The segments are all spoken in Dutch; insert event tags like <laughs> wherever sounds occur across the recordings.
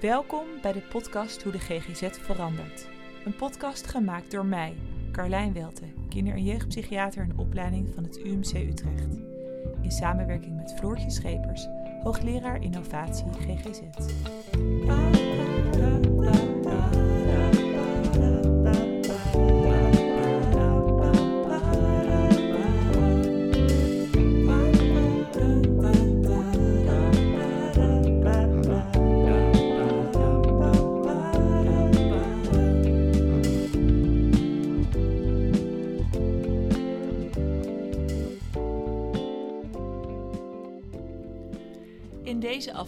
Welkom bij de podcast Hoe de GGZ verandert. Een podcast gemaakt door mij, Carlijn Welte, kinder- en jeugdpsychiater in opleiding van het UMC Utrecht. In samenwerking met Floortje Schepers, hoogleraar innovatie GGZ.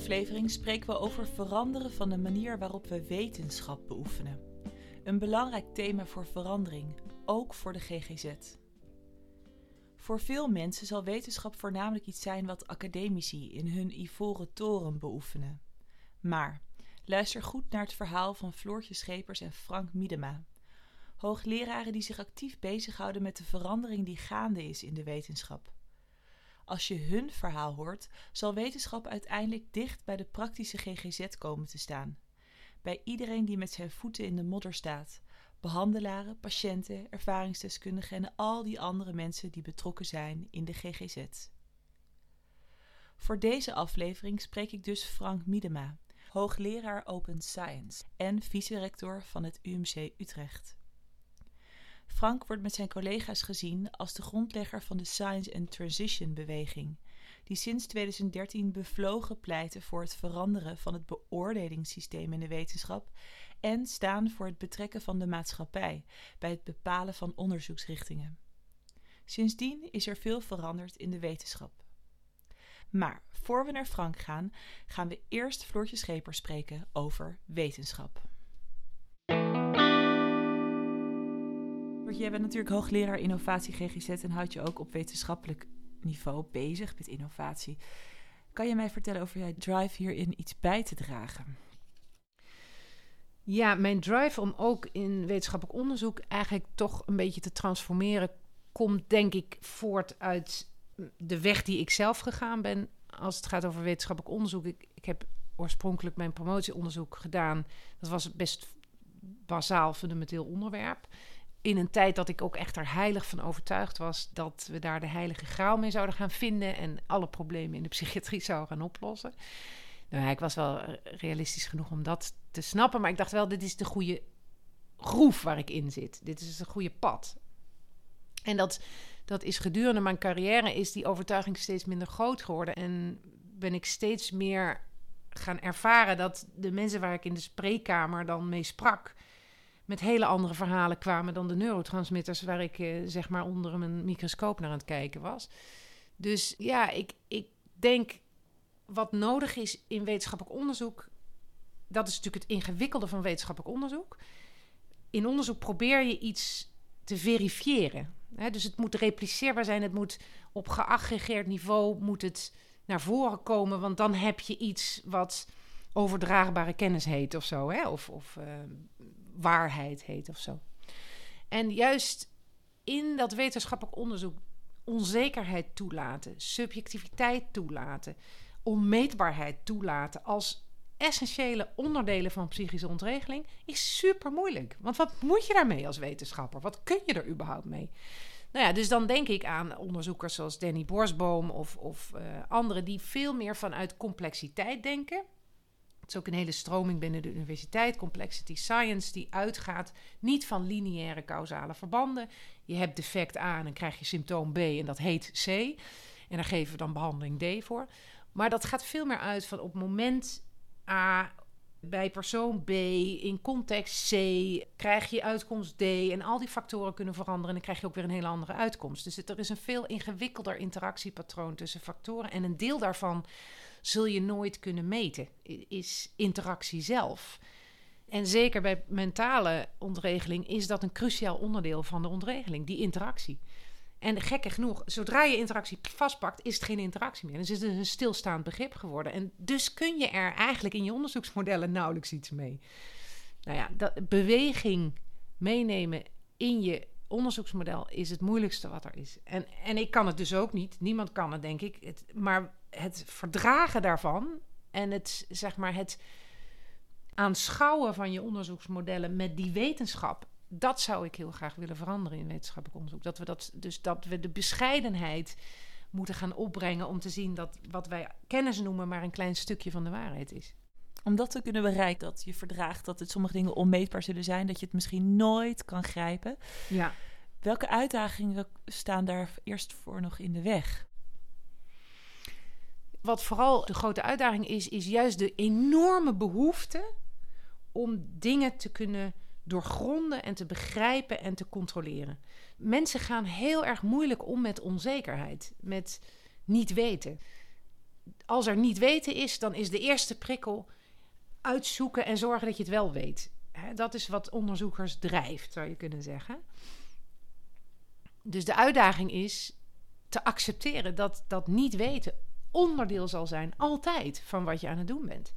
Aflevering spreken we over veranderen van de manier waarop we wetenschap beoefenen. Een belangrijk thema voor verandering, ook voor de GGZ. Voor veel mensen zal wetenschap voornamelijk iets zijn wat academici in hun ivoren toren beoefenen. Maar luister goed naar het verhaal van Floortje Schepers en Frank Miedema, hoogleraren die zich actief bezighouden met de verandering die gaande is in de wetenschap. Als je hun verhaal hoort, zal wetenschap uiteindelijk dicht bij de praktische GGZ komen te staan. Bij iedereen die met zijn voeten in de modder staat, behandelaren, patiënten, ervaringsdeskundigen en al die andere mensen die betrokken zijn in de GGZ. Voor deze aflevering spreek ik dus Frank Miedema, hoogleraar Open Science en vice-rector van het UMC Utrecht. Frank wordt met zijn collega's gezien als de grondlegger van de Science and Transition beweging, die sinds 2013 bevlogen pleiten voor het veranderen van het beoordelingssysteem in de wetenschap en staan voor het betrekken van de maatschappij bij het bepalen van onderzoeksrichtingen. Sindsdien is er veel veranderd in de wetenschap. Maar voor we naar Frank gaan, gaan we eerst Floortje Scheper spreken over wetenschap. Jij bent natuurlijk hoogleraar innovatie GGZ en houdt je ook op wetenschappelijk niveau bezig met innovatie. Kan je mij vertellen over jouw drive hierin iets bij te dragen? Ja, mijn drive om ook in wetenschappelijk onderzoek eigenlijk toch een beetje te transformeren, komt denk ik voort uit de weg die ik zelf gegaan ben als het gaat over wetenschappelijk onderzoek. Ik, ik heb oorspronkelijk mijn promotieonderzoek gedaan. Dat was best bazaal fundamenteel onderwerp in een tijd dat ik ook echt er heilig van overtuigd was dat we daar de heilige graal mee zouden gaan vinden en alle problemen in de psychiatrie <laughs> zouden gaan oplossen. Nou, ik was wel realistisch genoeg om dat te snappen, maar ik dacht wel, dit is de goede groef waar ik in zit. Dit is het goede pad. En dat, dat is gedurende mijn carrière is die overtuiging steeds minder groot geworden en ben ik steeds meer gaan ervaren dat de mensen waar ik in de spreekkamer dan mee sprak, met hele andere verhalen kwamen dan de neurotransmitters waar ik eh, zeg maar onder mijn microscoop naar aan het kijken was. Dus ja, ik, ik denk wat nodig is in wetenschappelijk onderzoek, dat is natuurlijk het ingewikkelde van wetenschappelijk onderzoek. In onderzoek probeer je iets te verifiëren. Hè? Dus het moet repliceerbaar zijn, het moet op geaggregeerd niveau moet het naar voren komen, want dan heb je iets wat overdraagbare kennis heet of zo, hè? of, of uh, waarheid heet of zo. En juist in dat wetenschappelijk onderzoek onzekerheid toelaten, subjectiviteit toelaten, onmeetbaarheid toelaten als essentiële onderdelen van psychische ontregeling is super moeilijk. Want wat moet je daarmee als wetenschapper? Wat kun je er überhaupt mee? Nou ja, dus dan denk ik aan onderzoekers zoals Danny Borsboom of, of uh, anderen die veel meer vanuit complexiteit denken. Het is ook een hele stroming binnen de universiteit, complexity science, die uitgaat niet van lineaire causale verbanden. Je hebt defect A en dan krijg je symptoom B en dat heet C. En daar geven we dan behandeling D voor. Maar dat gaat veel meer uit van op moment A bij persoon B in context C krijg je uitkomst D en al die factoren kunnen veranderen en dan krijg je ook weer een hele andere uitkomst. Dus er is een veel ingewikkelder interactiepatroon tussen factoren en een deel daarvan zul je nooit kunnen meten, is interactie zelf. En zeker bij mentale ontregeling is dat een cruciaal onderdeel van de ontregeling, die interactie. En gekke genoeg, zodra je interactie vastpakt, is het geen interactie meer. Dus is het een stilstaand begrip geworden. En dus kun je er eigenlijk in je onderzoeksmodellen nauwelijks iets mee. Nou ja, dat, beweging meenemen in je onderzoeksmodel is het moeilijkste wat er is. En, en ik kan het dus ook niet. Niemand kan het, denk ik. Maar het verdragen daarvan en het, zeg maar, het aanschouwen van je onderzoeksmodellen met die wetenschap. Dat zou ik heel graag willen veranderen in wetenschappelijk onderzoek. Dat we dat, dus dat we de bescheidenheid moeten gaan opbrengen om te zien dat wat wij kennis noemen maar een klein stukje van de waarheid is. Om dat te kunnen bereiken, dat je verdraagt dat het sommige dingen onmeetbaar zullen zijn, dat je het misschien nooit kan grijpen. Ja. Welke uitdagingen staan daar eerst voor nog in de weg? Wat vooral de grote uitdaging is, is juist de enorme behoefte om dingen te kunnen doorgronden en te begrijpen en te controleren. Mensen gaan heel erg moeilijk om met onzekerheid, met niet weten. Als er niet weten is, dan is de eerste prikkel uitzoeken en zorgen dat je het wel weet. dat is wat onderzoekers drijft, zou je kunnen zeggen. Dus de uitdaging is te accepteren dat dat niet weten onderdeel zal zijn, altijd, van wat je aan het doen bent.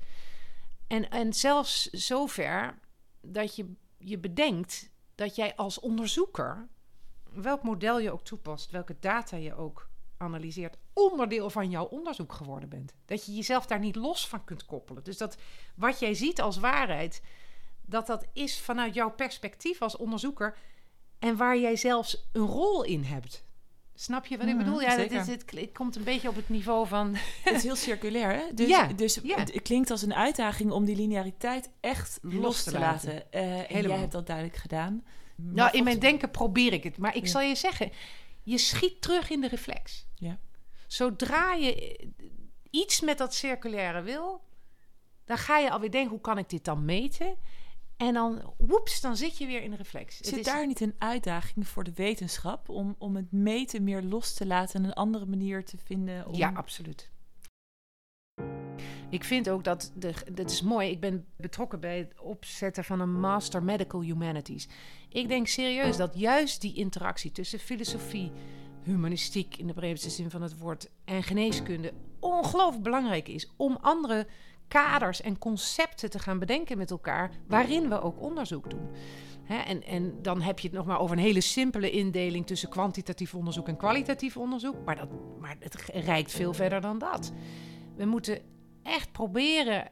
En, en zelfs zover dat je je bedenkt dat jij als onderzoeker, welk model je ook toepast, welke data je ook analyseert, onderdeel van jouw onderzoek geworden bent. Dat je jezelf daar niet los van kunt koppelen. Dus dat wat jij ziet als waarheid, dat dat is vanuit jouw perspectief als onderzoeker en waar jij zelfs een rol in hebt. Snap je wat ik mm, bedoel? Ja, het, is, het, komt een beetje op het niveau van. <laughs> Het is heel circulair, hè? Dus, ja, dus het klinkt als een uitdaging om die lineariteit echt los, te, laten. Uh, en jij hebt dat duidelijk gedaan. nou, in mijn denken probeer ik het. Maar ik zal je zeggen, je schiet terug in de reflex. Ja. Zodra je iets met dat circulaire wil, dan ga je alweer denken: hoe kan ik dit dan meten? En dan, woeps, dan zit je weer in de reflex. Zit daar niet een uitdaging voor de wetenschap om, om het meten meer los te laten en een andere manier te vinden? Om... Ja, absoluut. Ik vind ook dat, de, dat is mooi, ik ben betrokken bij het opzetten van een Master Medical Humanities. Ik denk serieus dat juist die interactie tussen filosofie, humanistiek in de breedste zin van het woord en geneeskunde ongelooflijk belangrijk is om andere kaders en concepten te gaan bedenken met elkaar, waarin we ook onderzoek doen. en, en, dan heb je het nog maar over een hele simpele indeling tussen kwantitatief onderzoek en kwalitatief onderzoek. Maar, dat, maar het reikt veel verder dan dat. We moeten echt proberen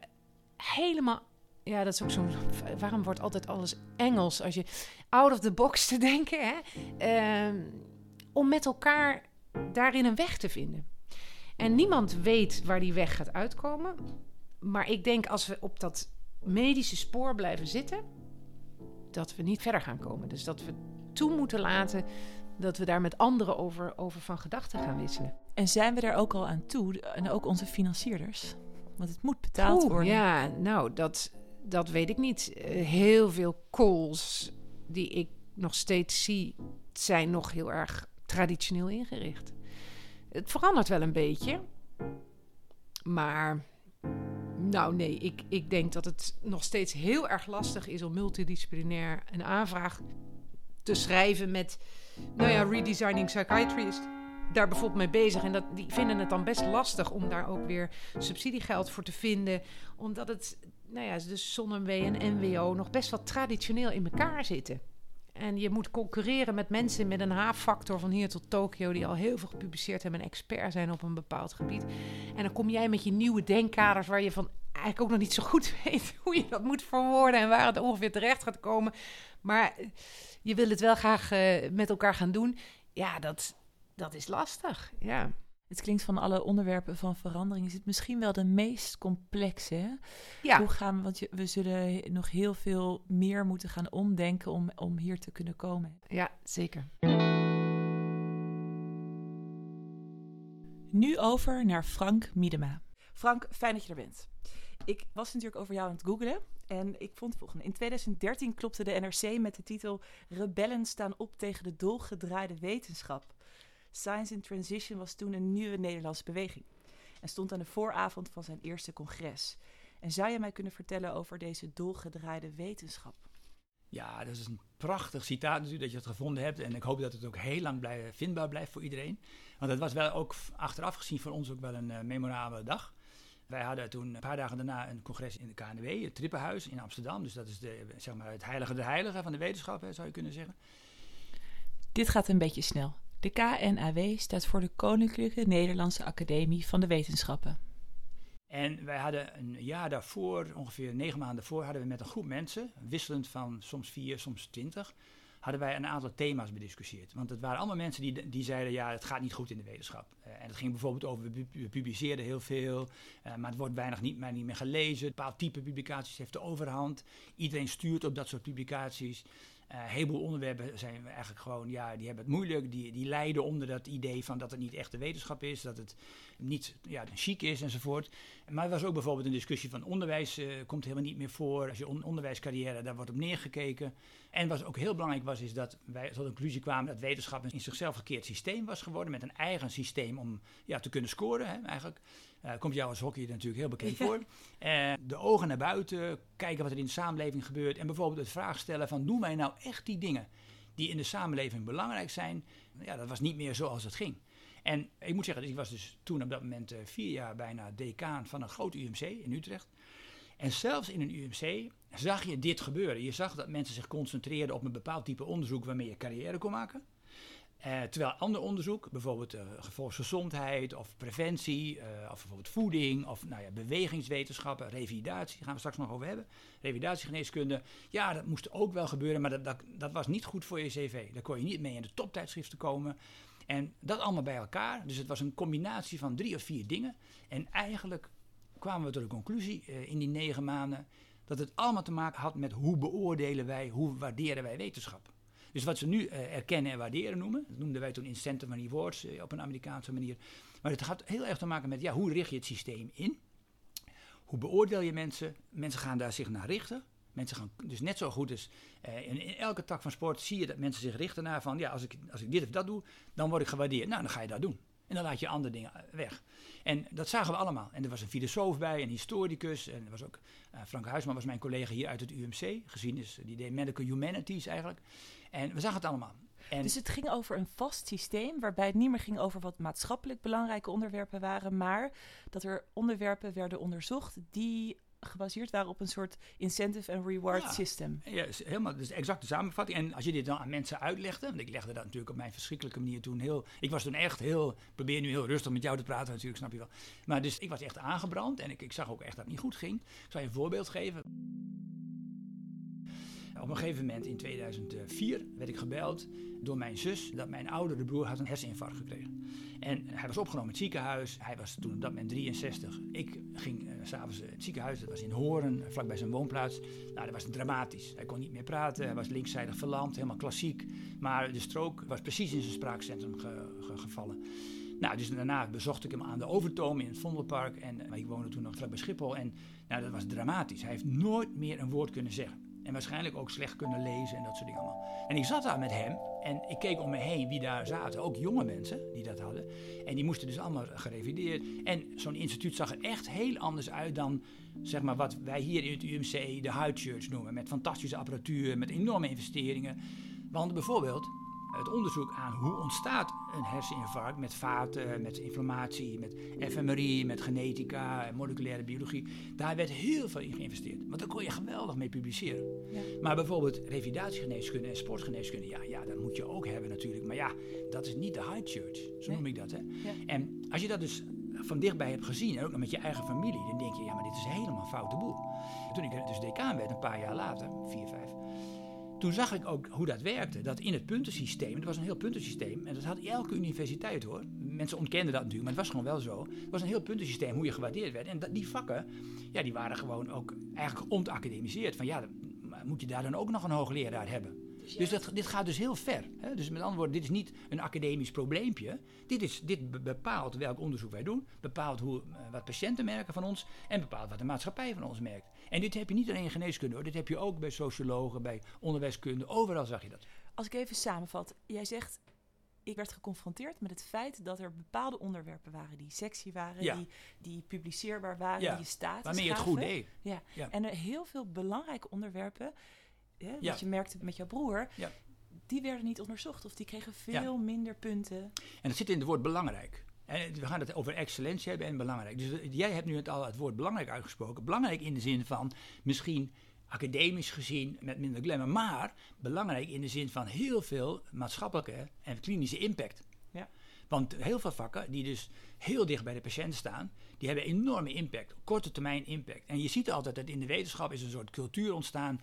helemaal. Ja, dat is ook zo'n. Waarom wordt altijd alles Engels als je out of the box te denken? Hè? Ehm, om met elkaar daarin een weg te vinden. En niemand weet waar die weg gaat uitkomen maar ik denk als we op dat medische spoor blijven zitten, dat we niet verder gaan komen. Dus dat we toe moeten laten dat we daar met anderen over, over van gedachten gaan wisselen. En zijn we daar ook al aan toe? En ook onze financierders? Want het moet betaald worden. Ja, nou, dat, dat weet ik niet. Eh, heel veel calls die ik nog steeds zie, zijn nog heel erg traditioneel ingericht. Het verandert wel een beetje. Maar nou nee, ik, ik denk dat het nog steeds heel erg lastig is om multidisciplinair een aanvraag te schrijven met, nou ja, redesigning psychiatry is daar bijvoorbeeld mee bezig. En dat, die vinden het dan best lastig om daar ook weer subsidiegeld voor te vinden. Omdat het, nou ja, dus ZonMW en NWO nog best wel traditioneel in elkaar zitten. En je moet concurreren met mensen met een H-factor van hier tot Tokio, die al heel veel gepubliceerd hebben en expert zijn op een bepaald gebied. En dan kom jij met je nieuwe denkkaders, waar je van eigenlijk ook nog niet zo goed <laughs> weet hoe je dat moet verwoorden en waar het ongeveer terecht gaat komen. Maar je wil het wel graag uh, met elkaar gaan doen. Ja, dat, dat is lastig. Ja. Het klinkt van alle onderwerpen van verandering is het misschien wel de meest complexe. Hè? Ja. Hoe gaan we, want je, we zullen nog heel veel meer moeten gaan omdenken om, om hier te kunnen komen. Ja, zeker. Nu over naar Frank Miedema. Frank, fijn dat je er bent. Ik was natuurlijk over jou aan het googlen en ik vond het volgende. In 2013 klopte de NRC met de titel Rebellen staan op tegen de dolgedraaide wetenschap. Science in Transition was toen een nieuwe Nederlandse beweging en stond aan de vooravond van zijn eerste congres. En zou je mij kunnen vertellen over deze dolgedraaide wetenschap? Ja, dat is een prachtig citaat natuurlijk dat je het gevonden hebt. En ik hoop dat het ook heel lang blij, vindbaar blijft voor iedereen. Want het was wel ook achteraf gezien voor ons ook wel een uh, memorabele dag. Wij hadden toen een paar dagen daarna een congres in de KNW, het Trippenhuis in Amsterdam. Dus dat is de, zeg maar het heilige de heilige van de wetenschap, zou je kunnen zeggen. Dit gaat een beetje snel. De KNAW staat voor de Koninklijke Nederlandse Academie van de Wetenschappen. En wij hadden een jaar daarvoor, ongeveer negen maanden daarvoor, hadden we met een groep mensen, wisselend van soms vier, soms twintig, hadden wij een aantal thema's bediscussieerd. Want het waren allemaal mensen die, die zeiden, ja, het gaat niet goed in de wetenschap. Uh, en het ging bijvoorbeeld over, we, we publiceerden heel veel, uh, maar het wordt weinig niet, maar niet meer gelezen. Een bepaald type publicaties heeft de overhand. Iedereen stuurt op dat soort publicaties. Uh, een heleboel onderwerpen zijn eigenlijk gewoon, ja, die hebben het moeilijk. Die, die lijden onder dat idee van dat het niet echt de wetenschap is, dat het niet ja, chic is enzovoort. Maar er was ook bijvoorbeeld een discussie van onderwijs, uh, komt helemaal niet meer voor. Als je on onderwijscarrière, daar wordt op neergekeken. En wat ook heel belangrijk was, is dat wij tot de conclusie kwamen dat wetenschap een in zichzelf verkeerd systeem was geworden. Met een eigen systeem om ja, te kunnen scoren, hè, eigenlijk. Uh, komt jou als hockey natuurlijk heel bekend voor. Uh, de ogen naar buiten, kijken wat er in de samenleving gebeurt. En bijvoorbeeld het vraag stellen van, doen wij nou echt die dingen die in de samenleving belangrijk zijn? Ja, dat was niet meer zoals het ging. En ik moet zeggen, ik was dus toen op dat moment uh, vier jaar bijna decaan van een groot UMC in Utrecht. En zelfs in een UMC zag je dit gebeuren. Je zag dat mensen zich concentreerden op een bepaald type onderzoek waarmee je carrière kon maken. Uh, terwijl ander onderzoek, bijvoorbeeld uh, volksgezondheid of preventie, uh, of bijvoorbeeld voeding of nou ja, bewegingswetenschappen, revalidatie, gaan we straks nog over hebben. Revalidatiegeneeskunde, ja, dat moest ook wel gebeuren, maar dat, dat, dat was niet goed voor je cv. Daar kon je niet mee in de toptijdschriften komen. En dat allemaal bij elkaar. Dus het was een combinatie van drie of vier dingen. En eigenlijk kwamen we tot de conclusie in die negen maanden dat het allemaal te maken had met hoe beoordelen wij, hoe waarderen wij wetenschap. Dus wat ze nu uh, erkennen en waarderen noemen, dat noemden wij toen incentive money awards uh, op een Amerikaanse manier. Maar het had heel erg te maken met ja, hoe richt je het systeem in? Hoe beoordeel je mensen? Mensen gaan daar zich naar richten. Mensen gaan dus net zo goed als uh, in, elke tak van sport zie je dat mensen zich richten naar van ja, als ik, als ik dit of dat doe, dan word ik gewaardeerd. Nou, dan ga je dat doen. En dan laat je andere dingen weg. En dat zagen we allemaal. En er was een filosoof bij, een historicus. En er was ook Frank Huisman was mijn collega hier uit het UMC. Gezien is die deed Medical Humanities eigenlijk. En we zagen het allemaal. En dus het ging over een vast systeem waarbij het niet meer ging over wat maatschappelijk belangrijke onderwerpen waren, maar dat er onderwerpen werden onderzocht die gebaseerd waren op een soort incentive en reward ja, system. Ja, helemaal. Dus exact de samenvatting. En als je dit dan aan mensen uitlegde, want ik legde dat natuurlijk op mijn verschrikkelijke manier toen heel. Ik was toen echt heel. Probeer nu heel rustig met jou te praten, natuurlijk, snap je wel. Maar dus ik was echt aangebrand en ik, ik zag ook echt dat het niet goed ging. Ik zal je een voorbeeld geven. Op een gegeven moment in 2004 werd ik gebeld door mijn zus dat mijn oudere broer had een herseninfarct gekregen. En hij was opgenomen in het ziekenhuis. Hij was toen op dat moment 63. Ik ging uh, s'avonds in het ziekenhuis. Dat was in Horen, vlakbij zijn woonplaats. Nou, dat was dramatisch. Hij kon niet meer praten. Hij was linkszijdig verlamd, helemaal klassiek. Maar de strook was precies in zijn spraakcentrum ge ge gevallen. Nou, dus daarna bezocht ik hem aan de Overtoom in het Vondelpark. En ik woonde toen nog vlak bij Schiphol. En nou, dat was dramatisch. Hij heeft nooit meer een woord kunnen zeggen. En waarschijnlijk ook slecht kunnen lezen en dat soort dingen allemaal. En ik zat daar met hem en ik keek om me heen wie daar zaten. Ook jonge mensen die dat hadden. En die moesten dus allemaal gerevideerd. En zo'n instituut zag er echt heel anders uit dan zeg maar, wat wij hier in het UMC de Huid Church noemen. Met fantastische apparatuur, met enorme investeringen. Want bijvoorbeeld het onderzoek aan hoe ontstaat een herseninfarct met vaten, met inflammatie, met fMRI, met genetica, moleculaire biologie. Daar werd heel veel in geïnvesteerd. Want daar kon je geweldig mee publiceren. Ja. Maar bijvoorbeeld revalidatiegeneeskunde en sportgeneeskunde, ja, ja, dat moet je ook hebben natuurlijk. Maar ja, dat is niet de high church, zo Nee. noem ik dat. Hè? Ja. En als je dat dus van dichtbij hebt gezien, en ook nog met je eigen familie, dan denk je, ja, maar dit is helemaal een foute boel. Toen ik dus decaan werd, een paar jaar later, vier, vijf, toen zag ik ook hoe dat werkte. Dat in het puntensysteem, het was een heel puntensysteem, en dat had elke universiteit hoor. Mensen ontkenden dat natuurlijk, maar het was gewoon wel zo. Het was een heel puntensysteem hoe je gewaardeerd werd. En dat, die vakken, ja, die waren gewoon ook eigenlijk ontacademiseerd. Van ja, moet je daar dan ook nog een hoogleraar hebben? Dus dat, dit gaat dus heel ver. Hè? Dus met andere woorden, dit is niet een academisch probleempje. Dit, is, dit be- bepaalt welk onderzoek wij doen, bepaalt hoe, eh, wat patiënten merken van ons en bepaalt wat de maatschappij van ons merkt. En dit heb je niet alleen in geneeskunde hoor, dit heb je ook bij sociologen, bij onderwijskunde, overal zag je dat. Als ik even samenvat, jij zegt, ik werd geconfronteerd met het feit dat er bepaalde onderwerpen waren die sexy waren, Ja. die, die publiceerbaar waren, Ja, die je status Waarmee je het goed deed. Ja. Ja. En er heel veel belangrijke onderwerpen, hè, wat Ja. je merkte met jouw broer, Ja. die werden niet onderzocht of die kregen veel minder punten. En het zit in het woord belangrijk. En we gaan het over excellentie hebben en belangrijk. Dus eh, jij hebt nu het al het woord belangrijk uitgesproken. Belangrijk in de zin van misschien academisch gezien met minder glamour, maar belangrijk in de zin van heel veel maatschappelijke en klinische impact. Ja. Want heel veel vakken die dus heel dicht bij de patiënt staan, die hebben enorme impact, korte termijn impact. En je ziet altijd dat in de wetenschap is een soort cultuur ontstaan.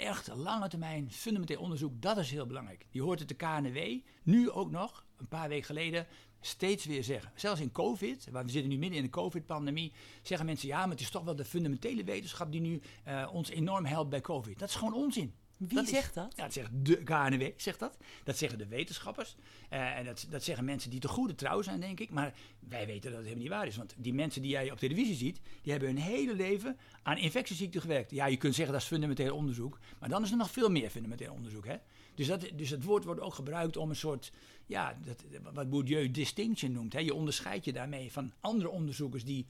Echt lange termijn, fundamenteel onderzoek, dat is heel belangrijk. Je hoort het de KNW nu ook nog, een paar weken geleden, steeds weer zeggen. Zelfs in COVID, waar we zitten nu midden in de COVID-pandemie, zeggen mensen ja, maar het is toch wel de fundamentele wetenschap die nu uh, ons enorm helpt bij COVID. Dat is gewoon onzin. Wie dat zegt dat? Ja, dat zegt de KNW, zegt dat. Dat zeggen de wetenschappers. Uh, en dat, dat zeggen mensen die te goede trouw zijn, denk ik. Maar wij weten dat het helemaal niet waar is. Want die mensen die jij op televisie ziet, die hebben hun hele leven aan infectieziekten gewerkt. Ja, je kunt zeggen dat is fundamenteel onderzoek. Maar dan is er nog veel meer fundamenteel onderzoek. Hè? Dus, dat, dus het woord wordt ook gebruikt om een soort, ja, dat, wat Bourdieu distinction noemt. Hè? Je onderscheidt je daarmee van andere onderzoekers die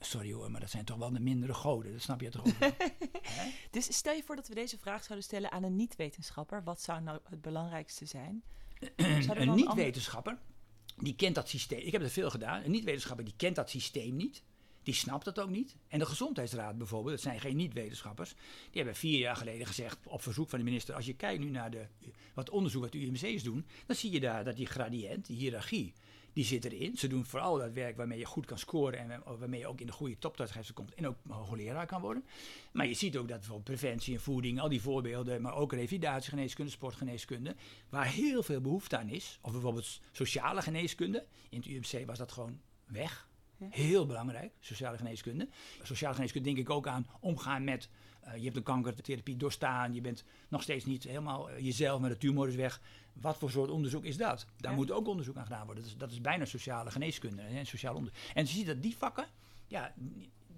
Sorry hoor, maar dat zijn toch wel de mindere goden. Dat snap je toch ook <laughs> dus stel je voor dat we deze vraag zouden stellen aan een niet-wetenschapper. Wat zou nou het belangrijkste zijn? een niet-wetenschapper, die kent dat systeem. Ik heb het veel gedaan. Een niet-wetenschapper, die kent dat systeem niet. Die snapt het ook niet. En de Gezondheidsraad bijvoorbeeld, dat zijn geen niet-wetenschappers, die hebben vier jaar geleden gezegd, op verzoek van de minister, als je kijkt nu naar de, wat onderzoek wat de UMC's doen, dan zie je daar dat die gradiënt, die hiërarchie, die zit erin. Ze doen vooral dat werk waarmee je goed kan scoren en waarmee je ook in de goede toptijdgever komt en ook hoogleraar kan worden. Maar je ziet ook dat bijvoorbeeld preventie en voeding, al die voorbeelden, maar ook revalidatiegeneeskunde, sportgeneeskunde, waar heel veel behoefte aan is. Of bijvoorbeeld sociale geneeskunde. In het UMC was dat gewoon weg. Heel belangrijk, sociale geneeskunde. Sociale geneeskunde denk ik ook aan omgaan met. Uh, je hebt een kankertherapie doorstaan, je bent nog steeds niet helemaal uh, jezelf, maar de tumor is weg. Wat voor soort onderzoek is dat? Daar moet ook onderzoek aan gedaan worden. Dat is, dat is bijna sociale geneeskunde en sociaal onderzoek. En je ziet dat die vakken, ja,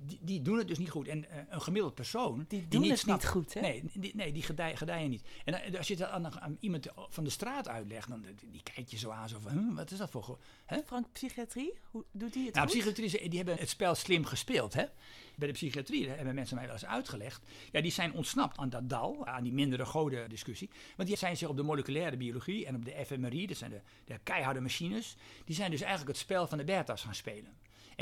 die, die, doen het dus niet goed. En uh, een gemiddeld persoon. Die doen niet het snapt, niet goed, hè? Nee, die, nee, die gedij, gedijen niet. En uh, als je dat aan, aan, iemand van de straat uitlegt, dan die kijkt je zo aan, zo van, hm, wat is dat voor. Hè? Frank, psychiatrie, hoe doet die het? Nou, goed? psychiatrie, die hebben het spel slim gespeeld, hè? Bij de psychiatrie hebben mensen mij wel eens uitgelegd. Ja, die zijn ontsnapt aan dat dal, aan die mindere goden discussie. Want die zijn zich op de moleculaire biologie en op de fMRI, dat zijn de, de keiharde machines, die zijn dus eigenlijk het spel van de beta's gaan spelen.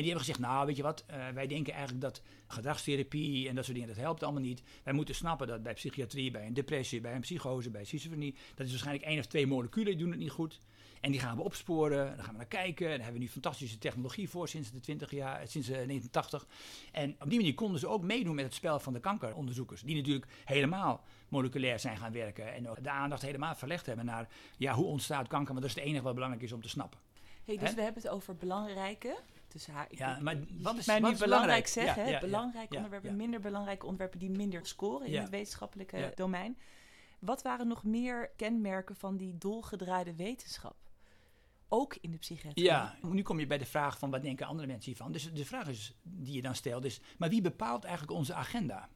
En die hebben gezegd, nou weet je wat, uh, wij denken eigenlijk dat gedragstherapie en dat soort dingen, dat helpt allemaal niet. Wij moeten snappen dat bij psychiatrie, bij een depressie, bij een psychose, bij schizofrenie, dat is waarschijnlijk één of twee moleculen die doen het niet goed. En die gaan we opsporen, daar gaan we naar kijken. Daar hebben we nu fantastische technologie voor sinds de 20 jaar, sinds uh, 1980. En op die manier konden ze ook meedoen met het spel van de kankeronderzoekers. Die natuurlijk helemaal moleculair zijn gaan werken. En de aandacht helemaal verlegd hebben naar ja, hoe ontstaat kanker. Want dat is het enige wat belangrijk is om te snappen. Hey, dus He? we hebben het over belangrijke tussen haar. Ja, maar wat is, mij wat nu is belangrijk zeggen? Ja, belangrijke onderwerpen, minder belangrijke onderwerpen die minder scoren in het wetenschappelijke domein. Wat waren nog meer kenmerken van die dolgedraaide wetenschap? Ook in de psychiatrie. Ja, nu kom je bij de vraag van wat denken andere mensen hiervan. Dus de vraag is, die je dan stelt is, maar wie bepaalt eigenlijk onze agenda?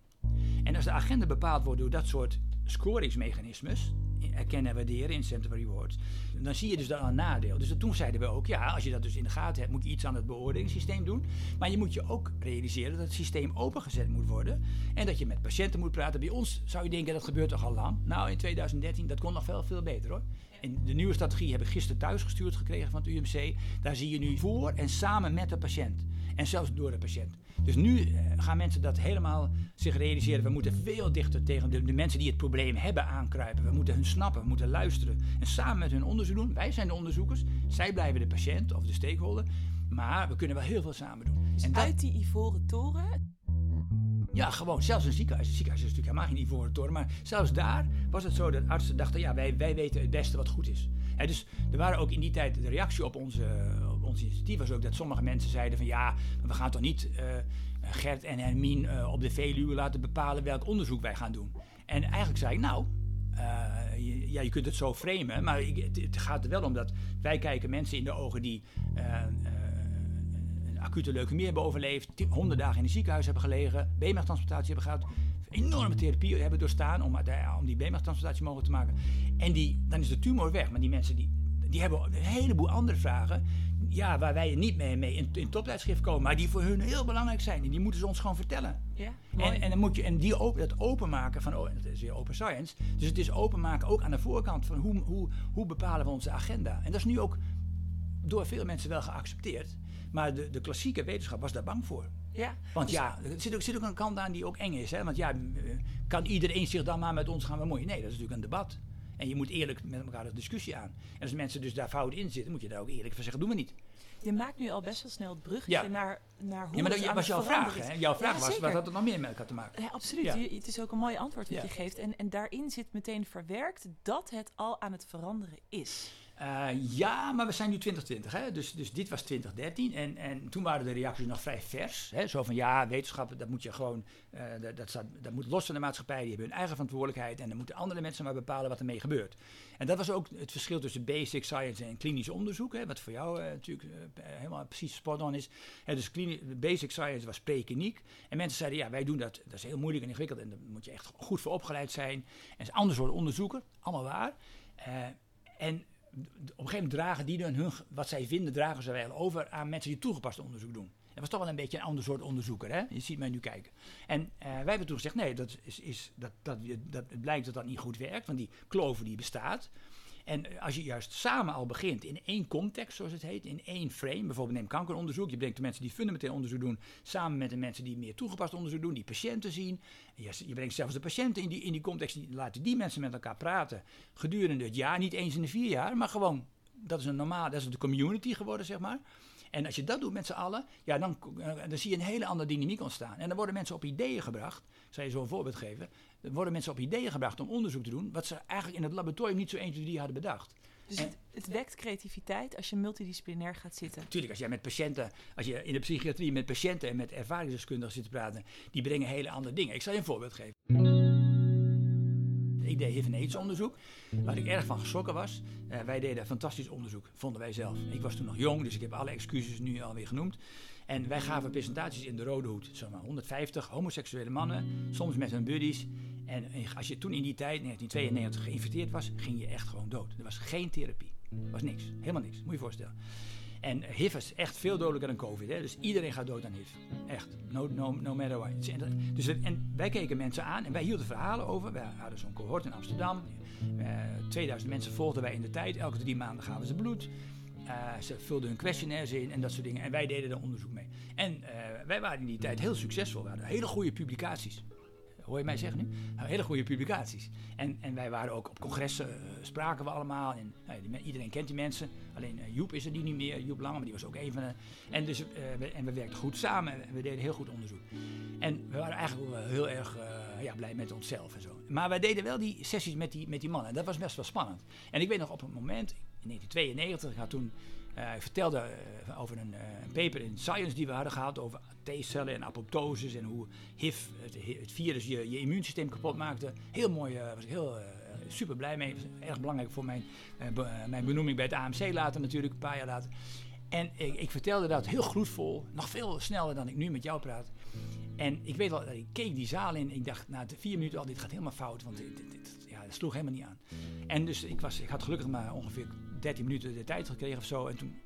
En als de agenda bepaald wordt door dat soort scoringsmechanismes, erkennen en waarderen, incentive rewards, dan zie je dus dat een nadeel. Dus toen zeiden we ook, ja, als je dat dus in de gaten hebt, moet je iets aan het beoordelingssysteem doen. Maar je moet je ook realiseren dat het systeem opengezet moet worden en dat je met patiënten moet praten. Bij ons zou je denken, dat gebeurt toch al lang? Nou, in 2013, dat kon nog veel, veel beter hoor. En de nieuwe strategie heb ik gisteren thuisgestuurd gekregen van het UMC. Daar zie je nu voor en samen met de patiënt. En zelfs door de patiënt. Dus nu eh, gaan mensen dat helemaal zich realiseren. We moeten veel dichter tegen de, de mensen die het probleem hebben aankruipen. We moeten hun snappen, we moeten luisteren. En samen met hun onderzoek doen. Wij zijn de onderzoekers. Zij blijven de patiënt of de stakeholder. Maar we kunnen wel heel veel samen doen. Dus en dat, uit die ivoren toren. ja, gewoon. Zelfs een ziekenhuis. Een ziekenhuis is natuurlijk helemaal geen ivoren toren. Maar zelfs daar was het zo dat artsen dachten... ja, wij, wij weten het beste wat goed is. Dus er waren ook in die tijd... de reactie op, onze, ons initiatief was ook dat sommige mensen zeiden van... ja, we gaan toch niet eh, Gert en Hermien eh, op de Veluwe laten bepalen... welk onderzoek wij gaan doen. En eigenlijk zei ik, nou... eh, je- ja, je kunt het zo framen, maar het, gaat er wel om dat wij kijken mensen in de ogen die een acute leukemie hebben overleefd, ti- honderd dagen in het ziekenhuis hebben gelegen, beenmergtransplantatie hebben gehad, enorme therapie hebben doorstaan om, om die beenmergtransplantatie mogelijk te maken. En die, dan is de tumor weg, maar die mensen die, die hebben een heleboel andere vragen, ja, waar wij niet mee, mee in, in toptijdschrift komen, maar die voor hun heel belangrijk zijn en die moeten ze ons gewoon vertellen. Ja, En, en dan moet je en die open, dat openmaken van, oh, dat is weer open science. Dus het is openmaken ook aan de voorkant van hoe, hoe, hoe bepalen we onze agenda. En dat is nu ook door veel mensen wel geaccepteerd. Maar de, de klassieke wetenschap was daar bang voor. ja. Want ja, er zit ook, zit ook een kant aan die ook eng is. Hè? Want ja, eh, kan iedereen zich dan maar met ons gaan bemoeien? Nee, dat is natuurlijk een debat. En je moet eerlijk met elkaar de discussie aan. En als mensen dus daar fout in zitten, moet je daar ook eerlijk van zeggen, doen we niet. Je maakt nu al best wel snel het bruggetje Ja. naar, naar hoe Ja, maar dat was jouw vraag, hè? Jouw vraag Ja, was, wat had het nog meer met elkaar te maken? Ja, absoluut. Je- het is ook een mooi antwoord wat je geeft. En, en daarin zit meteen verwerkt dat het al aan het veranderen is. Eh, ja, maar we zijn nu 2020, hè? Dus, dus dit was 2013. En, en toen waren de reacties nog vrij vers. Hè? Zo van ja, wetenschap, dat moet je gewoon. eh, dat, staat, dat moet los van de maatschappij. Die hebben hun eigen verantwoordelijkheid. En dan moeten andere mensen maar bepalen wat ermee gebeurt. En dat was ook het verschil tussen basic science en klinisch onderzoek. Hè? Wat voor jou eh, natuurlijk helemaal precies spot on is. Dus basic science was prekliniek. En mensen zeiden ja, wij doen dat. Dat is heel moeilijk en ingewikkeld. En daar moet je echt goed voor opgeleid zijn. En het is een ander soort onderzoeker. Allemaal waar. En op een gegeven moment dragen die dan hun, wat zij vinden, dragen ze wel over aan mensen die toegepast onderzoek doen. Dat was toch wel een beetje een ander soort onderzoeker, hè? Je ziet mij nu kijken. En eh, wij hebben toen gezegd, nee, dat is, is, dat, dat, dat, het blijkt dat dat niet goed werkt, want die kloof die bestaat. En als je juist samen al begint in één context, zoals het heet, in één frame, bijvoorbeeld neem kankeronderzoek, je brengt de mensen die fundamenteel onderzoek doen, samen met de mensen die meer toegepast onderzoek doen, die patiënten zien. En Je, je brengt zelfs de patiënten in die, in die context, die, laten die mensen met elkaar praten gedurende het jaar, niet eens in de vier jaar, maar gewoon, dat is een normaal, dat is de community geworden, zeg maar. En als je dat doet met z'n allen, ja, dan, eh, dan zie je een hele andere dynamiek ontstaan. En dan worden mensen op ideeën gebracht. Ik zal je zo een voorbeeld geven. Worden mensen op ideeën gebracht om onderzoek te doen, wat ze eigenlijk in het laboratorium niet zo 1, 2, 3 hadden bedacht. Dus En- het, het wekt creativiteit als je multidisciplinair gaat zitten. Natuurlijk, als jij met patiënten, als je in de psychiatrie met patiënten en met ervaringsdeskundigen zit te praten, die brengen hele andere dingen. Ik zal je een voorbeeld geven. Ik deed HIV en AIDS onderzoek, waar ik erg van geschrokken was. Eh, wij deden fantastisch onderzoek, vonden wij zelf. Ik was toen nog jong, dus ik heb alle excuses nu alweer genoemd. En wij gaven presentaties in de Rode Hoed. Zeg maar 150 homoseksuele mannen, soms met hun buddies. En als je toen in die tijd, 1992, geïnfecteerd was, ging je echt gewoon dood. Er was geen therapie. Er was niks. Helemaal niks. Moet je je voorstellen. En HIV is echt veel dodelijker dan COVID. Hè? Dus iedereen gaat dood aan HIV. Echt. No, no, no matter what. Dus, en wij keken mensen aan en wij hielden verhalen over. Wij hadden zo'n cohort in Amsterdam. Eh 2000 mensen volgden wij in de tijd. Elke drie maanden gaven ze bloed. Eh, ze vulden hun questionnaires in en dat soort dingen. En wij deden er onderzoek mee. En eh, wij waren in die tijd heel succesvol. We hadden hele goede publicaties. Hoor je mij zeggen nu? Hele goede publicaties. En, en wij waren ook op congressen, eh, spraken we allemaal. Nou, iedereen kent die mensen. Alleen Joep is er die niet meer, Joep Lange, maar die was ook een van de... En, dus, we, en we werkten goed samen en we deden heel goed onderzoek. En we waren eigenlijk heel erg ja, blij met onszelf en zo. Maar wij deden wel die sessies met die, met die mannen. En dat was best wel spannend. En ik weet nog op een moment, in 1992, ik had toen... eh, ik vertelde eh, over een, eh, een paper in Science die we hadden gehad over T-cellen en apoptosis en hoe HIV, het, virus, je, je immuunsysteem kapot maakte. Heel mooi, was ik heel super blij mee. Erg belangrijk voor mijn, mijn benoeming bij het AMC later natuurlijk, een paar jaar later. En ik, ik vertelde dat heel gloedvol, nog veel sneller dan ik nu met jou praat. En ik weet wel, ik keek die zaal in. Ik dacht na de vier minuten al, dit gaat helemaal fout. Want dit, dit- ja, dat sloeg helemaal niet aan. En dus ik, was, ik had gelukkig maar ongeveer 13 minuten de tijd gekregen of zo. En toen,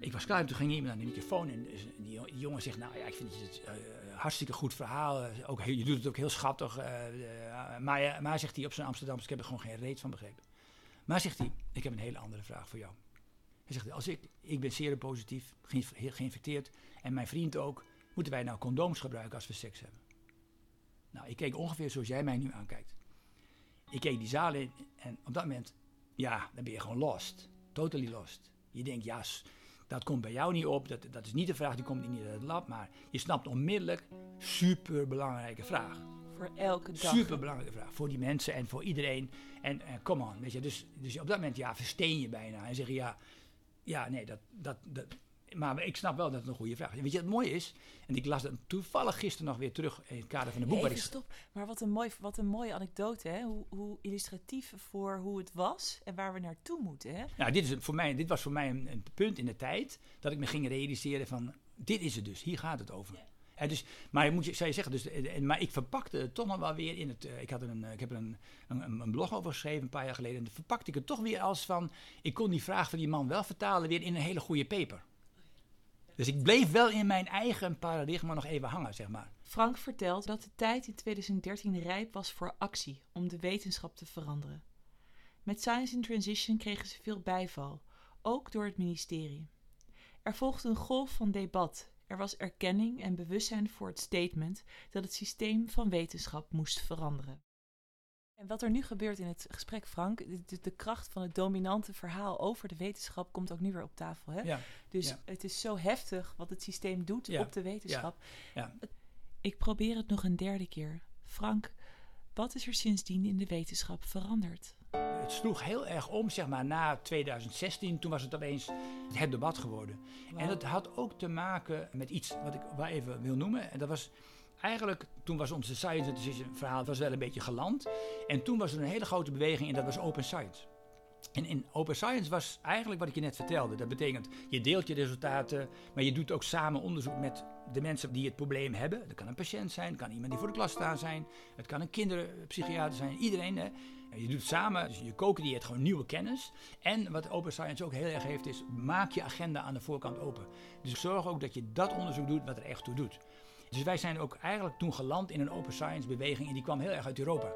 ik was klaar en toen ging iemand aan de microfoon. En dus die, jo- die jongen zegt, nou ja, ik vind het eh, hartstikke goed verhaal. Eh, Ook, je doet het ook heel schattig. eh, eh, maar, maar zegt hij op zijn Amsterdams, ik heb er gewoon geen reet van begrepen. Maar zegt hij, ik heb een hele andere vraag voor jou. Hij zegt, als ik, ik ben seropositief, geïnf- geïnfecteerd en mijn vriend ook, moeten wij nou condooms gebruiken als we seks hebben? Nou, ik keek ongeveer zoals jij mij nu aankijkt. Ik keek die zaal in en op dat moment, ja, dan ben je gewoon lost. Totally lost. Je denkt, ja, dat komt bij jou niet op, dat, dat is niet de vraag, die komt niet uit het lab, maar je snapt onmiddellijk, super belangrijke vraag. Voor elke dag. Super belangrijke vraag voor die mensen en voor iedereen. En eh come on, weet je. Dus, dus op dat moment, ja, versteen je bijna. En zeg je, ja, ja nee, dat, dat, dat. Maar ik snap wel dat het een goede vraag is. Weet je wat mooi is? En ik las dat toevallig gisteren nog weer terug in het kader van een boek. Even ik, stop. Maar wat een, mooi, wat een mooie anekdote, hè? Hoe, hoe illustratief voor hoe het was en waar we naartoe moeten, hè? nou, dit, is voor mij, dit was voor mij een, een punt in de tijd dat ik me ging realiseren van, dit is het dus, hier gaat het over. Dus, maar moet je, zou je zeggen, dus, eh, en- maar ik verpakte het toch nog wel weer in het. eh, ik, had er een, eh, ik heb er een, een, een blog over geschreven een paar jaar geleden. En dan verpakte ik het toch weer als van. Ik kon die vraag van die man wel vertalen weer in een hele goede paper. Dus ik bleef wel in mijn eigen paradigma nog even hangen, zeg maar. Frank vertelt dat de tijd in 2013 rijp was voor actie om de wetenschap te veranderen. Met Science in Transition kregen ze veel bijval, ook door het ministerie. Er volgde een golf van debat. Er was erkenning en bewustzijn voor het statement dat het systeem van wetenschap moest veranderen. En wat er nu gebeurt in het gesprek, Frank, de, de kracht van het dominante verhaal over de wetenschap komt ook nu weer op tafel. Hè? Ja, Dus ja. het is zo heftig wat het systeem doet Ja, op de wetenschap. Ik probeer het nog een derde keer. Frank, wat is er sindsdien in de wetenschap veranderd? Het sloeg heel erg om, zeg maar, na 2016. Toen was het opeens het debat geworden. En dat had ook te maken met iets wat ik wel even wil noemen. En dat was eigenlijk, toen was onze Science Decision verhaal was wel een beetje geland. En toen was er een hele grote beweging en dat was Open Science. En in Open Science was eigenlijk wat ik je net vertelde. Dat betekent, je deelt je resultaten, maar je doet ook samen onderzoek met de mensen die het probleem hebben. Dat kan een patiënt zijn, het kan iemand die voor de klas staan zijn, het kan een kinderpsychiater zijn, iedereen. Hè. Je doet samen, dus je co-creëert gewoon nieuwe kennis. En wat Open Science ook heel erg heeft, is maak je agenda aan de voorkant open. Dus zorg ook dat je dat onderzoek doet wat er echt toe doet. Dus wij zijn ook eigenlijk toen geland in een Open Science beweging en die kwam heel erg uit Europa.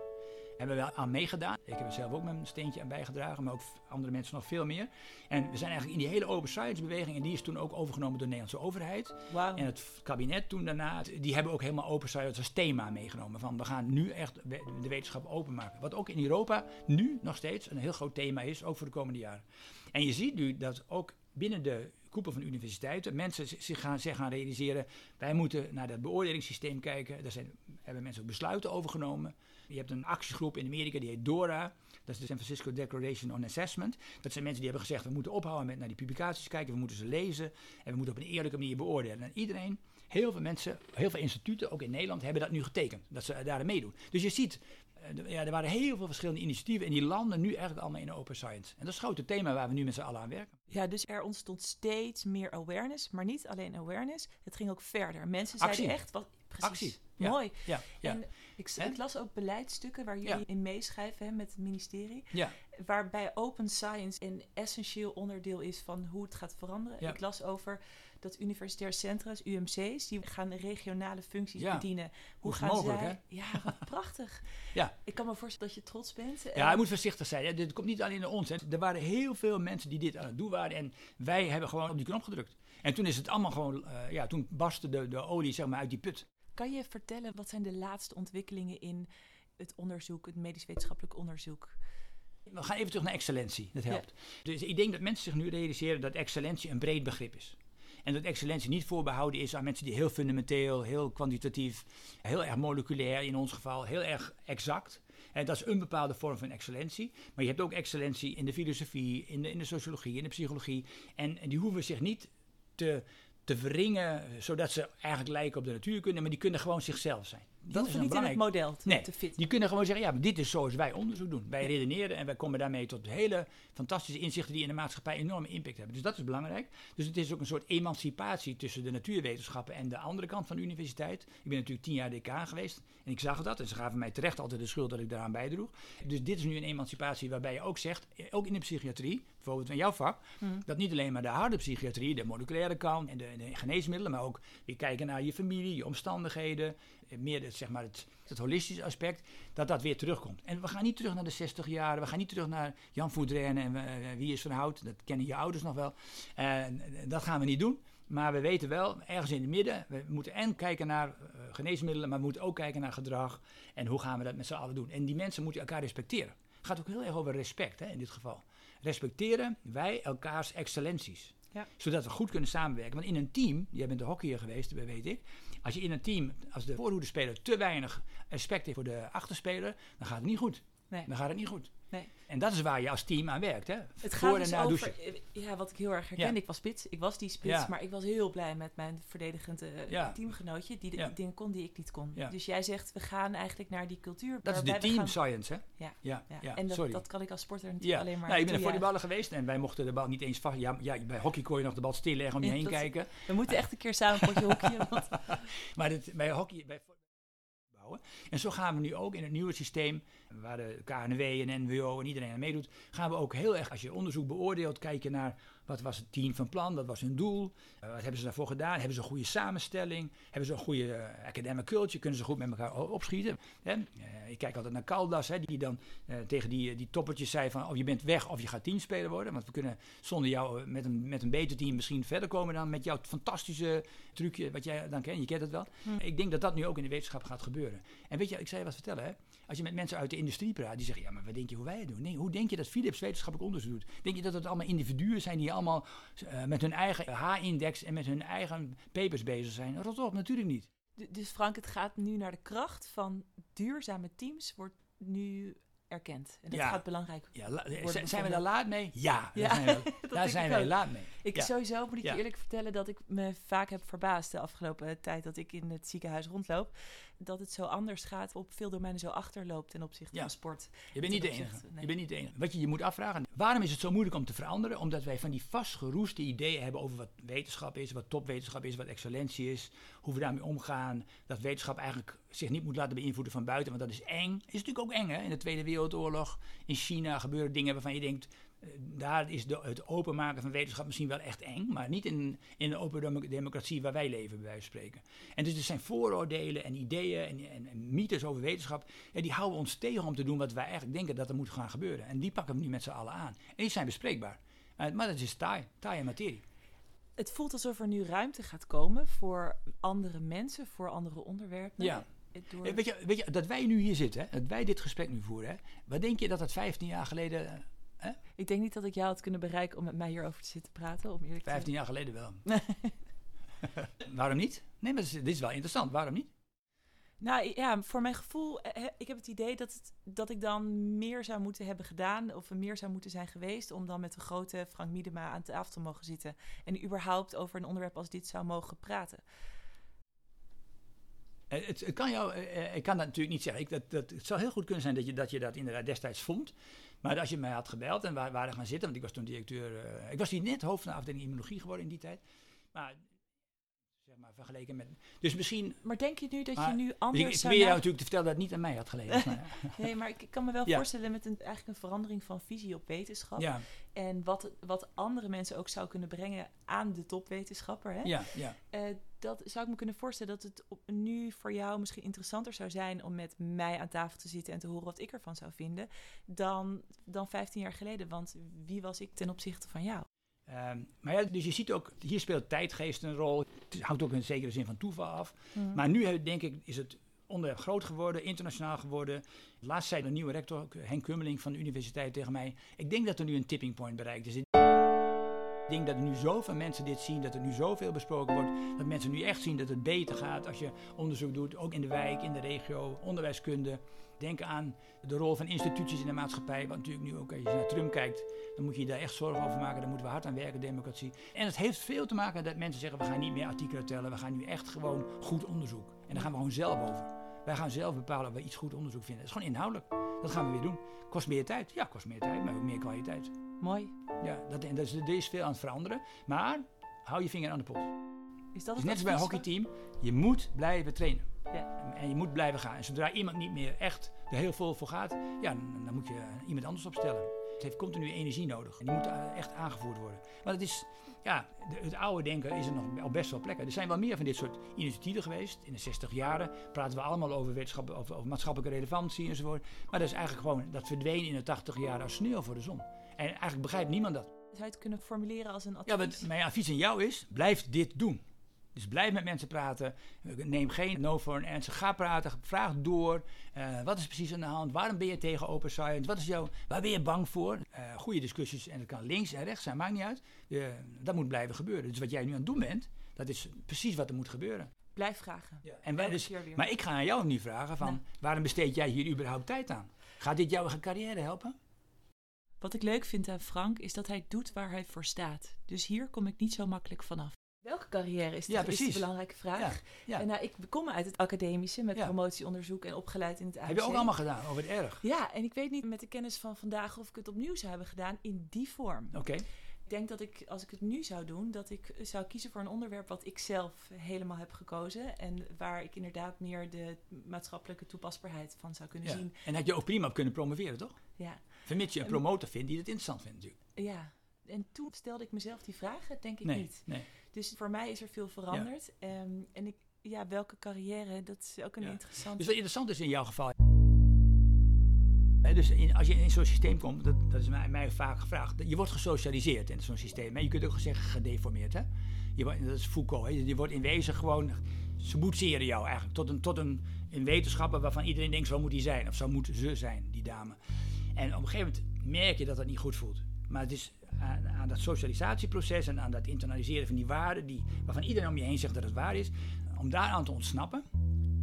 Hebben we wel aan meegedaan. Ik heb er zelf ook mijn steentje aan bijgedragen, maar ook andere mensen nog veel meer. En we zijn eigenlijk in die hele Open Science beweging, en die is toen ook overgenomen door de Nederlandse overheid. En het kabinet toen daarna, die hebben ook helemaal Open Science als thema meegenomen. Van we gaan nu echt de wetenschap openmaken. Wat ook in Europa nu nog steeds een heel groot thema is, ook voor de komende jaren. En je ziet nu dat ook binnen de koepel van universiteiten mensen zi- zich gaan, zich gaan realiseren... wij moeten naar dat beoordelingssysteem kijken. Daar zijn, hebben mensen ook besluiten over genomen. Je hebt een actiegroep in Amerika, die heet DORA. Dat is de San Francisco Declaration on Assessment. Dat zijn mensen die hebben gezegd... we moeten ophouden met naar die publicaties kijken, we moeten ze lezen... en we moeten op een eerlijke manier beoordelen. En iedereen, heel veel mensen, heel veel instituten, ook in Nederland... hebben dat nu getekend, dat ze daarin meedoen. Dus je ziet... eh, Ja, er waren heel veel verschillende initiatieven en die landen nu eigenlijk allemaal in open science. En dat is het grote thema waar we nu met z'n allen aan werken. Ja, dus er ontstond steeds meer awareness, maar niet alleen awareness. Het ging ook verder. Mensen Actie. zeiden echt wat. Precies. Actie. Ja. Mooi. Ja, ja, En ik, ik las ook beleidsstukken waar jullie in meeschrijven hè, met het ministerie. ja. Waarbij open science een essentieel onderdeel is van hoe het gaat veranderen. Ik las over dat universitair centra's, UMC's, die gaan regionale functies Ja. bedienen. Hoe gaan mogelijk, zij? Ja, wat <laughs> prachtig. Ja. Ik kan me voorstellen dat je trots bent. Ja, hij moet voorzichtig zijn. hè. Dit komt niet alleen naar ons. Hè. Er waren heel veel mensen die dit aan het doen waren. En wij hebben gewoon op die knop gedrukt. En toen is het allemaal gewoon, eh, ja, toen barstte de, de olie zeg maar uit die put. Kan je vertellen wat zijn de laatste ontwikkelingen in het onderzoek, het medisch wetenschappelijk onderzoek? We gaan even terug naar excellentie. Dat helpt. Dus ik denk dat mensen zich nu realiseren dat excellentie een breed begrip is. En dat excellentie niet voorbehouden is aan mensen die heel fundamenteel, heel kwantitatief, heel erg moleculair in ons geval, heel erg exact. En dat is een bepaalde vorm van excellentie. Maar je hebt ook excellentie in de filosofie, in de, in de sociologie, in de psychologie. En, die hoeven zich niet te, te verringen, zodat ze eigenlijk lijken op de natuurkunde, maar die kunnen gewoon zichzelf zijn. Dat is niet in het belangrijk. model te, Nee, te fit. Die kunnen gewoon zeggen, ja, maar dit is zoals wij onderzoek doen. Wij redeneren en wij komen daarmee tot hele fantastische inzichten die in de maatschappij enorme impact hebben. Dus dat is belangrijk. Dus het is ook een soort emancipatie tussen de natuurwetenschappen en de andere kant van de universiteit. Ik ben natuurlijk tien jaar decaan geweest en ik zag dat. En ze gaven mij terecht altijd de schuld dat ik daaraan bijdroeg. Dus dit is nu een emancipatie waarbij je ook zegt, ook in de psychiatrie, bijvoorbeeld van jouw vak, Hmm. dat niet alleen maar de harde psychiatrie, de moleculaire kant en de, de geneesmiddelen, maar ook weer kijken naar je familie, je omstandigheden, meer het, zeg maar het, het holistische aspect, dat dat weer terugkomt. En we gaan niet terug naar de 60 jaren, we gaan niet terug naar Jan Voudrenne en eh, wie is van Hout, dat kennen je ouders nog wel. Eh, dat gaan we niet doen. Maar we weten wel, ergens in het midden, we moeten en kijken naar eh, geneesmiddelen, maar we moeten ook kijken naar gedrag en hoe gaan we dat met z'n allen doen. En die mensen moeten elkaar respecteren. Het gaat ook heel erg over respect hè, in dit geval. Respecteren wij elkaars excellenties. Ja. Zodat we goed kunnen samenwerken. Want in een team, jij bent de hockeyer geweest, dat weet ik. Als je in een team, als de voorhoedespeler te weinig respect heeft voor de achterspeler, dan gaat het niet goed. Nee. Dan gaat het niet goed. Nee. En dat is waar je als team aan werkt. Hè? Het Voor gaat en dus na over, ja, wat ik heel erg herken. Ja. Ik was spits, ik was die spits, Ja. maar ik was heel blij met mijn verdedigend eh, Ja. teamgenootje, die de dingen kon die ik niet kon. Dus jij zegt, we gaan eigenlijk naar die cultuur. Dat is de team gaan- science, hè? Ja. Ja, en dat, dat kan ik als sporter natuurlijk alleen maar nou, ik ben volleyballer geweest en wij mochten de bal niet eens vast. Ja, ja, bij hockey kon je nog de bal stilleggen om je heen dat- kijken. We moeten echt een keer samen een potje hockeyen. <laughs> Want Maar het, bij hockey, bij. En zo gaan we nu ook in het nieuwe systeem, waar de KNW en NWO en iedereen aan meedoet, gaan we ook heel erg, als je onderzoek beoordeelt, kijken naar Wat was het team van plan? Wat was hun doel? Uh, wat hebben ze daarvoor gedaan? Hebben ze een goede samenstelling? Hebben ze een goede uh, academic culture? Kunnen ze goed met elkaar opschieten? Hè? Uh, ik kijk altijd naar Caldas, hè, die dan tegen die, die toppertjes zei van... of je bent weg of je gaat teamspeler worden. Want we kunnen zonder jou met een, met een beter team misschien verder komen... dan met jouw fantastische trucje wat jij dan kent. Je kent het wel. Hm. Ik denk dat dat nu ook in de wetenschap gaat gebeuren. En weet je, ik zei je wat vertellen. Hè? Als je met mensen uit de industrie praat, die zeggen... ja, maar wat denk je hoe wij het doen? Nee, hoe denk je dat Philips wetenschappelijk onderzoek doet? Denk je dat het allemaal individuen zijn die allemaal uh, met hun eigen H-index en met hun eigen papers bezig zijn? Rot op, natuurlijk niet. Dus Frank, het gaat nu naar de kracht van duurzame teams, wordt nu erkend. En dat ja. gaat belangrijk ja, worden. Zijn we daar laat mee? Ja, ja. daar zijn we, <laughs> daar zijn we laat mee. Ik sowieso moet ik je eerlijk vertellen dat ik me vaak heb verbaasd de afgelopen tijd dat ik in het ziekenhuis rondloop. Dat het zo anders gaat, op veel domeinen zo achterloopt ten opzichte van sport. Je bent niet de enige. Nee. Je bent niet de enige. Wat je je moet afvragen, waarom is het zo moeilijk om te veranderen? Omdat wij van die vastgeroeste ideeën hebben over wat wetenschap is, wat topwetenschap is, wat excellentie is, hoe we daarmee omgaan. Dat wetenschap eigenlijk zich niet moet laten beïnvloeden van buiten, want dat is eng. Is natuurlijk ook eng, hè? In de Tweede Wereldoorlog, in China gebeuren dingen waarvan je denkt, daar is de, het openmaken van wetenschap misschien wel echt eng, maar niet in, in een open democratie waar wij leven, bij wijze van spreken. En dus er zijn vooroordelen en ideeën en, en, en mythes over wetenschap, en die houden ons tegen om te doen wat wij eigenlijk denken dat er moet gaan gebeuren. En die pakken we nu met z'n allen aan. En die zijn bespreekbaar. Uh, maar dat is taai, taaie materie. Het voelt alsof er nu ruimte gaat komen voor andere mensen, voor andere onderwerpen. Ja. Door... Weet, je, weet je, dat wij nu hier zitten, hè, dat wij dit gesprek nu voeren, hè, wat denk je dat dat 15 jaar geleden ik denk niet dat ik jou had kunnen bereiken om met mij hierover te zitten praten, om eerlijk 15 jaar geleden wel. <laughs> <laughs> Waarom niet? Nee, maar dit is wel interessant. Waarom niet? Nou ja, voor mijn gevoel, ik heb het idee dat, het, dat ik dan meer zou moeten hebben gedaan of meer zou moeten zijn geweest om dan met de grote Frank Miedema aan tafel te mogen zitten en überhaupt over een onderwerp als dit zou mogen praten. Eh, het, het, kan jou, eh, eh, ik kan dat natuurlijk niet zeggen. Ik, dat, dat, het zou heel goed kunnen zijn dat je, dat je dat inderdaad destijds vond. Maar als je mij had gebeld en waar waren gaan zitten, want ik was toen directeur, uh, ik was hier net hoofd van de afdeling immunologie geworden in die tijd. Maar zeg maar vergeleken met. Dus misschien. Maar denk je nu dat je nu anders. Ik, ik probeer jou natuurlijk te vertellen dat het niet aan mij had gelegen. maar, <laughs> nee, maar ik, kan me wel voorstellen met een, eigenlijk een verandering van visie op wetenschap. Ja. En wat, wat andere mensen ook zou kunnen brengen aan de topwetenschapper. Hè? Ja, ja. Uh, dat zou ik me kunnen voorstellen dat het op, nu voor jou misschien interessanter zou zijn om met mij aan tafel te zitten en te horen wat ik ervan zou vinden, dan, dan 15 jaar geleden. Want wie was ik ten opzichte van jou? Um, maar ja, dus je ziet ook, hier speelt tijdgeest een rol. Het hangt ook in zekere zin van toeval af. Mm. Maar nu denk ik, is het onderwerp groot geworden, internationaal geworden. Laatst zei de nieuwe rector, Henk Kummeling van de universiteit tegen mij... ik denk dat er nu een tipping point bereikt is. Ik denk dat er nu zoveel mensen dit zien, dat er nu zoveel besproken wordt, dat mensen nu echt zien dat het beter gaat als je onderzoek doet, ook in de wijk, in de regio, onderwijskunde. Denk aan de rol van instituties in de maatschappij, wat natuurlijk nu ook als je naar Trump kijkt, dan moet je je daar echt zorgen over maken, daar moeten we hard aan werken, democratie. En het heeft veel te maken dat mensen zeggen, we gaan niet meer artikelen tellen, we gaan nu echt gewoon goed onderzoek. En daar gaan we gewoon zelf over. Wij gaan zelf bepalen of we iets goed onderzoek vinden. Dat is gewoon inhoudelijk. Dat gaan we weer doen. Kost meer tijd? Ja, kost meer tijd, maar ook meer kwaliteit. Mooi. Ja, dat, dat is, er is veel aan het veranderen. Maar hou je vinger aan de pols. Is dat dus net als bij een hockeyteam. Je moet blijven trainen. Ja. En je moet blijven gaan. En zodra iemand niet meer echt er heel veel voor gaat, ja, dan, moet je iemand anders opstellen. Het heeft continu energie nodig. En die moet eh, echt aangevoerd worden. Maar het is, ja, het oude denken is er nog op best wel plekken. Er zijn wel meer van dit soort initiatieven geweest. In de 60 jaren praten we allemaal over wetenschap, over, over maatschappelijke relevantie enzovoort. Maar dat is eigenlijk gewoon, dat verdween in de 80 jaar als sneeuw voor de zon. En eigenlijk begrijpt niemand dat. Zou je het kunnen formuleren als een advies? Ja, wat mijn advies aan jou is, blijf dit doen. Dus blijf met mensen praten. Neem geen no voor een answer. Ga praten. Vraag door. Uh, wat is precies aan de hand? Waarom ben je tegen open science? Wat is jouw, waar ben je bang voor? Uh, goede discussies. En dat kan links en rechts zijn. Maakt niet uit. Uh, dat moet blijven gebeuren. Dus wat jij nu aan het doen bent, dat is precies wat er moet gebeuren. Blijf vragen. Ja. En wij dus, maar ik ga aan jou nu vragen van, nee. waarom besteed jij hier überhaupt tijd aan? Gaat dit jouw carrière helpen? Wat ik leuk vind aan Frank is dat hij doet waar hij voor staat. Dus hier kom ik niet zo makkelijk vanaf. Welke carrière is, de, ja, is de belangrijke vraag? Ja, En nou, ik kom uit het academische met promotieonderzoek en opgeleid in het AMC. Heb je ook allemaal gedaan, over het erg? Ja, en ik weet niet met de kennis van vandaag of ik het opnieuw zou hebben gedaan in die vorm. Oké. Ik denk dat ik, als ik het nu zou doen, dat ik zou kiezen voor een onderwerp wat ik zelf helemaal heb gekozen. En waar ik inderdaad meer de maatschappelijke toepasbaarheid van zou kunnen zien. En had je ook prima op kunnen promoveren, toch? Ja. Vermits je een promotor vindt die het interessant vindt natuurlijk. Ja, En toen stelde ik mezelf die vragen, denk ik nee, niet. nee. Dus voor mij is er veel veranderd. Ehm, en ik, ja, welke carrière, dat is ook een Ja. interessante... Dus wat interessant is in jouw geval. Dus in, als je in zo'n systeem komt, dat, dat is mij, mij vaak gevraagd. Je wordt gesocialiseerd in zo'n systeem. Hè? Je kunt ook zeggen gedeformeerd. Hè? Je, dat is Foucault. Hè? Je wordt in wezen gewoon. Ze boetseren jou eigenlijk tot een, tot een, een wetenschapper waarvan iedereen denkt: zo moet hij zijn. Of zo moet ze zijn, die dame. En op een gegeven moment merk je dat dat niet goed voelt. Maar het is aan, dat socialisatieproces en aan dat internaliseren van die waarden, die, waarvan iedereen om je heen zegt dat het waar is, om daaraan te ontsnappen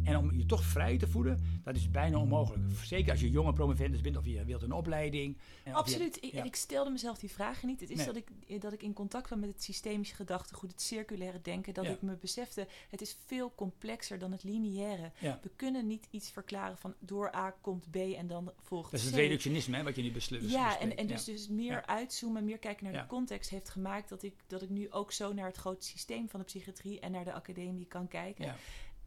en om je toch vrij te voelen, dat is bijna onmogelijk. Zeker als je jonge promovendus bent of je wilt een opleiding. En of je- Absoluut. Ik, ja. ik stelde mezelf die vragen niet. Het is Nee. dat, ik, dat ik in contact kwam met het systemische gedachtegoed, het circulaire denken. Dat Ja. ik me besefte, het is veel complexer dan het lineaire. Ja. We kunnen niet iets verklaren van door A komt B en dan volgt Dat is C. het reductionisme hè, wat je nu besluit. Ja, en, en dus, dus meer uitzoomen, meer kijken naar de context heeft gemaakt dat ik, dat ik nu ook zo naar het grote systeem van de psychiatrie en naar de academie kan kijken.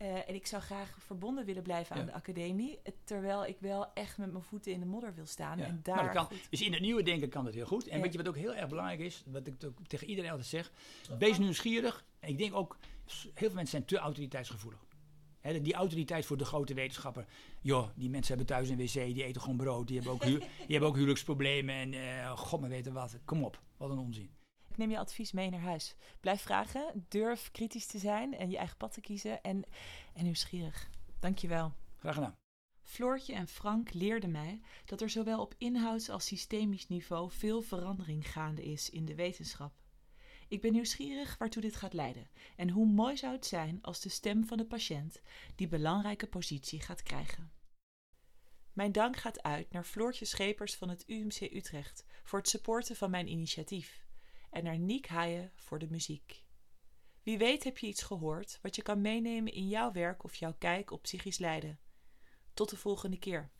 Eh, en ik zou graag verbonden willen blijven aan Ja. de academie, eh, terwijl ik wel echt met mijn voeten in de modder wil staan. Ja. En Maar daar dat kan, dus in het nieuwe denken kan dat heel goed. En Ja. weet je wat ook heel erg belangrijk is, wat ik ook tegen iedereen altijd zeg, wees nieuwsgierig. En ik denk ook, heel veel mensen zijn te autoriteitsgevoelig. Hè, die autoriteit voor de grote wetenschapper. Joh, die mensen hebben thuis een wc, die eten gewoon brood, die hebben ook, hu- <laughs> die hebben ook huwelijksproblemen en eh, god maar weten wat. Kom op, wat een onzin. Ik neem je advies mee naar huis. Blijf vragen, durf kritisch te zijn en je eigen pad te kiezen en, en nieuwsgierig. Dankjewel. Graag gedaan. Floortje en Frank leerden mij dat er zowel op inhouds- als systemisch niveau veel verandering gaande is in de wetenschap. Ik ben nieuwsgierig waartoe dit gaat leiden en hoe mooi zou het zijn als de stem van de patiënt die belangrijke positie gaat krijgen. Mijn dank gaat uit naar Floortje Schepers van het UMC Utrecht voor het supporten van mijn initiatief en naar Niek Haaien voor de muziek. Wie weet heb je iets gehoord wat je kan meenemen in jouw werk of jouw kijk op psychisch lijden. Tot de volgende keer.